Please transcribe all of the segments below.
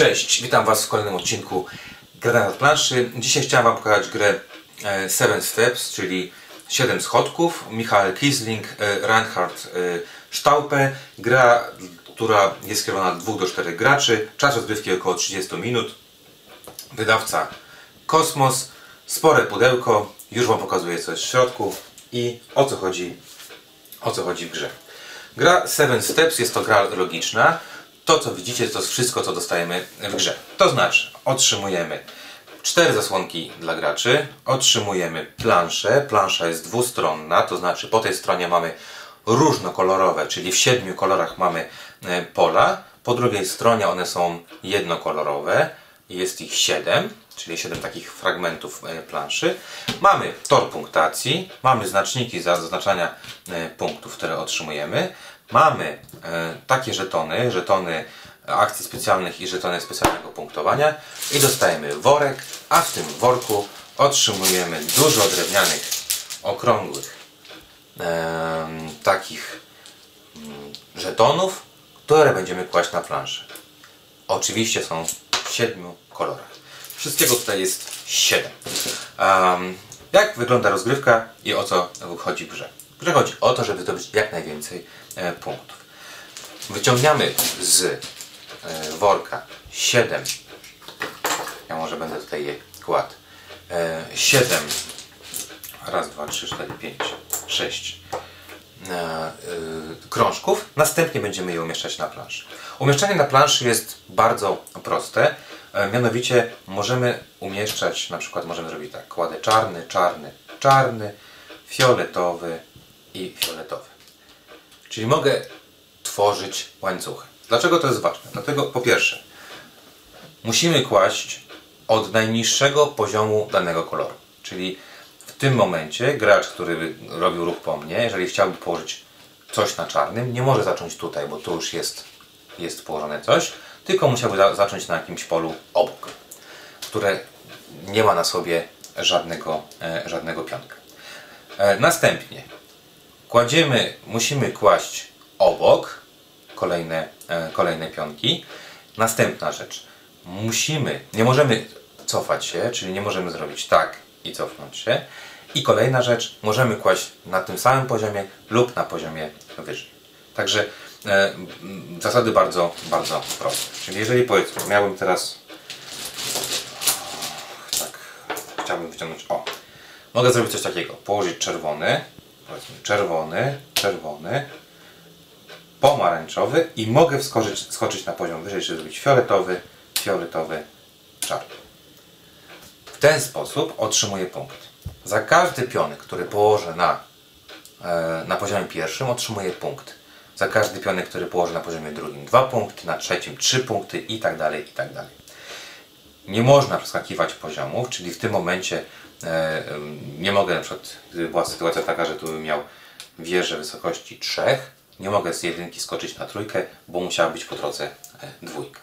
Cześć, witam Was w kolejnym odcinku Grania na planszy. Dzisiaj chciałem Wam pokazać grę e, Seven Steps, czyli 7 schodków. Michael Kiesling, e, Reinhard e, Staupe. Gra, która jest skierowana do 2 do 4 graczy. Czas rozgrywki około 30 minut. Wydawca Kosmos. Spore pudełko. Już Wam pokazuję co jest w środku i o co chodzi, o co chodzi w grze. Gra Seven Steps jest to gra logiczna. To co widzicie to jest wszystko co dostajemy w grze. To znaczy otrzymujemy cztery zasłonki dla graczy, otrzymujemy planszę. Plansza jest dwustronna, to znaczy po tej stronie mamy różnokolorowe, czyli w siedmiu kolorach mamy e, pola. Po drugiej stronie one są jednokolorowe, jest ich siedem, czyli siedem takich fragmentów e, planszy. Mamy tor punktacji, mamy znaczniki za zaznaczania e, punktów, które otrzymujemy. Mamy takie żetony, żetony akcji specjalnych i żetony specjalnego punktowania i dostajemy worek, a w tym worku otrzymujemy dużo drewnianych, okrągłych takich mm, żetonów, które będziemy kłaść na planszę. Oczywiście są siedmiu kolorach. Wszystkiego tutaj jest siedem. Um, jak wygląda rozgrywka i o co chodzi w grze? Grze chodzi o to, żeby zdobyć jak najwięcej e, punktów. Wyciągamy z e, worka 7 ja może będę tutaj je kładł e, 7 raz, dwa, trzy, cztery, pięć, sześć krążków następnie będziemy je umieszczać na planszy umieszczanie na planszy jest bardzo proste e, mianowicie możemy umieszczać na przykład możemy zrobić tak kładę czarny, czarny, czarny fioletowy i fioletowy czyli mogę tworzyć łańcuchy. Dlaczego to jest ważne? Dlatego po pierwsze, musimy kłaść od najniższego poziomu danego koloru. Czyli tym momencie gracz, który robił ruch po mnie, jeżeli chciałby położyć coś na czarnym, nie może zacząć tutaj, bo tu już jest, jest położone coś, tylko musiałby za zacząć na jakimś polu obok, które nie ma na sobie żadnego, e, żadnego pionka. E, następnie kładziemy, musimy kłaść obok kolejne, e, kolejne pionki. Następna rzecz. Musimy, nie możemy cofać się, czyli nie możemy zrobić tak i cofnąć się. I kolejna rzecz, możemy kłaść na tym samym poziomie lub na poziomie wyżej. Także e, zasady bardzo, bardzo proste. Czyli jeżeli powiedzmy, miałbym teraz tak, chciałbym wyciągnąć, o, mogę zrobić coś takiego, położyć czerwony, powiedzmy czerwony, czerwony, pomarańczowy i mogę wskoczyć, skoczyć na poziom wyżej, czyli zrobić fioletowy, fioletowy, czarny. W ten sposób otrzymuję punkt. Za każdy pionek, który położę na, e, na poziomie pierwszym, otrzymuję punkt. Za każdy pionek, który położę na poziomie drugim, dwa punkty, na trzecim trzy punkty i tak dalej, i tak dalej. Nie można przeskakiwać poziomów, czyli w tym momencie e, nie mogę, na przykład, gdyby była sytuacja taka, że tu bym miał wieżę wysokości 3, nie mogę z jedynki skoczyć na trójkę, bo musiała być po drodze e, dwójka.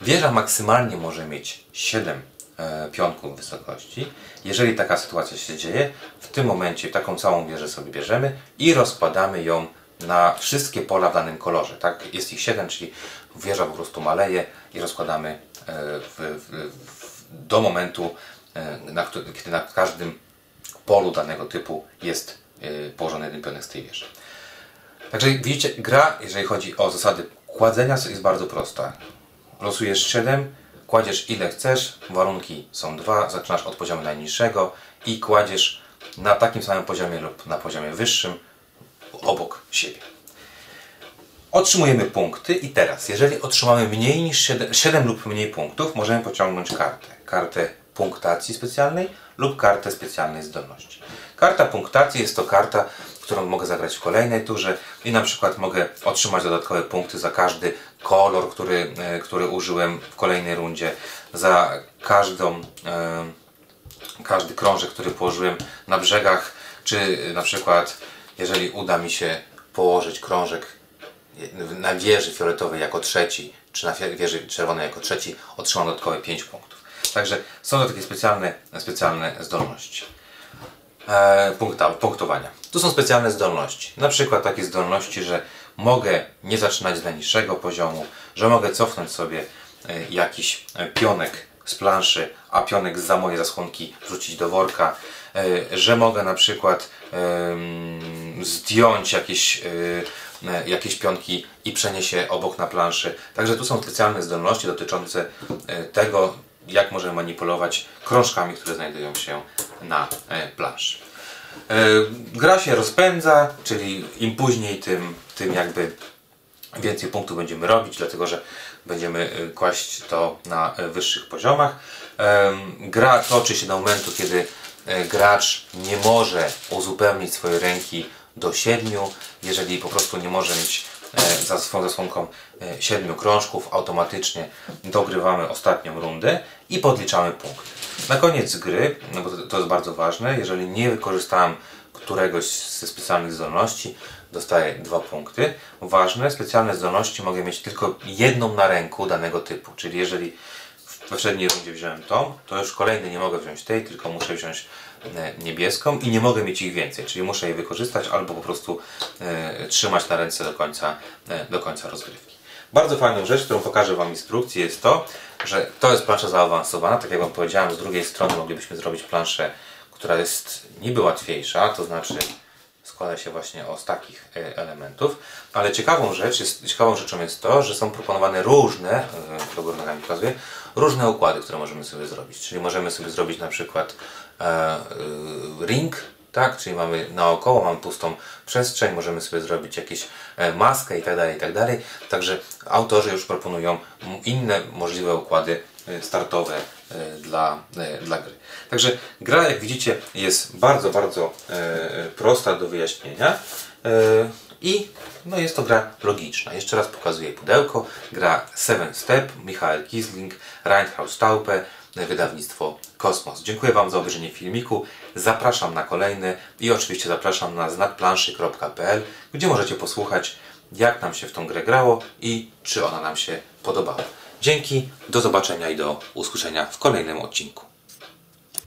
Wieża maksymalnie może mieć 7 e, pionków wysokości. Jeżeli taka sytuacja się dzieje, w tym momencie taką całą wieżę sobie bierzemy i rozkładamy ją na wszystkie pola w danym kolorze. Tak? Jest ich 7, czyli wieża po prostu maleje i rozkładamy e, w, w, w, do momentu, na, kiedy na każdym polu danego typu jest położony jeden pionek z tej wieży. Także widzicie, gra, jeżeli chodzi o zasady kładzenia, jest bardzo prosta. Losujesz 7, kładziesz ile chcesz, warunki są dwa, zaczynasz od poziomu najniższego i kładziesz na takim samym poziomie lub na poziomie wyższym obok siebie. Otrzymujemy punkty i teraz, jeżeli otrzymamy mniej niż 7, 7 lub mniej punktów, możemy pociągnąć kartę. Kartę punktacji specjalnej lub kartę specjalnej zdolności. Karta punktacji jest to karta, którą mogę zagrać w kolejnej turze i na przykład mogę otrzymać dodatkowe punkty za każdy kolor, który, e, który użyłem w kolejnej rundzie, za każdą, e, każdy krążek, który położyłem na brzegach, czy na przykład jeżeli uda mi się położyć krążek na wieży fioletowej jako trzeci, czy na wieży czerwonej jako trzeci, otrzymam dodatkowe 5 punktów. Także są to takie specjalne, specjalne zdolności punkta, punktowania. Tu są specjalne zdolności. Na przykład takie zdolności, że mogę nie zaczynać z najniższego poziomu, że mogę cofnąć sobie e, jakiś e, pionek z planszy, a pionek za mojej zasłonki wrzucić do worka, e, że mogę na przykład zdjąć jakieś, e, e, jakieś pionki i przenieść je obok na planszy. Także tu są specjalne zdolności dotyczące e, tego, jak możemy manipulować krążkami, które znajdują się na e, planszy. E, Gra się rozpędza, czyli im później, tym, tym jakby więcej punktów będziemy robić, dlatego że będziemy y, kłaść to na wyższych poziomach. Gra toczy się do momentu, kiedy e, gracz nie może uzupełnić swojej ręki do siedmiu. Jeżeli po prostu nie może mieć e, za swoją zasłonką e, siedmiu krążków, automatycznie dogrywamy ostatnią rundę i podliczamy punkty. Na koniec gry, no bo to, to jest bardzo ważne, jeżeli nie wykorzystałem któregoś ze specjalnych zdolności, dostaję dwa punkty. Ważne, specjalne zdolności mogę mieć tylko jedną na ręku danego typu, czyli jeżeli w poprzedniej rundzie wziąłem tą, to już kolejny nie mogę wziąć tej, tylko muszę wziąć e, niebieską i nie mogę mieć ich więcej, czyli muszę je wykorzystać albo po prostu e, trzymać na ręce do końca, e, do końca rozgrywki. Bardzo fajną rzecz, którą pokażę Wam instrukcji jest to, że to jest plansza zaawansowana, tak jak Wam powiedziałem, z drugiej strony moglibyśmy zrobić planszę, która jest niby łatwiejsza, to znaczy składa się właśnie z takich e, elementów, ale ciekawą rzecz jest, ciekawą rzeczą jest to, że są proponowane różne, e, to górę nogami pokazuję, różne układy, które możemy sobie zrobić. Czyli możemy sobie zrobić na przykład e, e, ring, tak, czyli mamy naokoło, mamy pustą przestrzeń, możemy sobie zrobić jakieś e, maskę i tak dalej, i tak. Także autorzy już proponują inne możliwe układy e, startowe e, dla, e, dla gry. Także gra, jak widzicie, jest bardzo, bardzo e, prosta do wyjaśnienia e, i no, jest to gra logiczna. Jeszcze raz pokazuję pudełko. Gra Seven Step, Michael Kisling, Reinhard Staupe, wydawnictwo Kosmos. Dziękuję Wam za obejrzenie filmiku. Zapraszam na kolejny i oczywiście zapraszam na znakplanszy.pl, gdzie możecie posłuchać, jak nam się w tą grę grało i czy ona nam się podobała. Dzięki, do zobaczenia i do usłyszenia w kolejnym odcinku.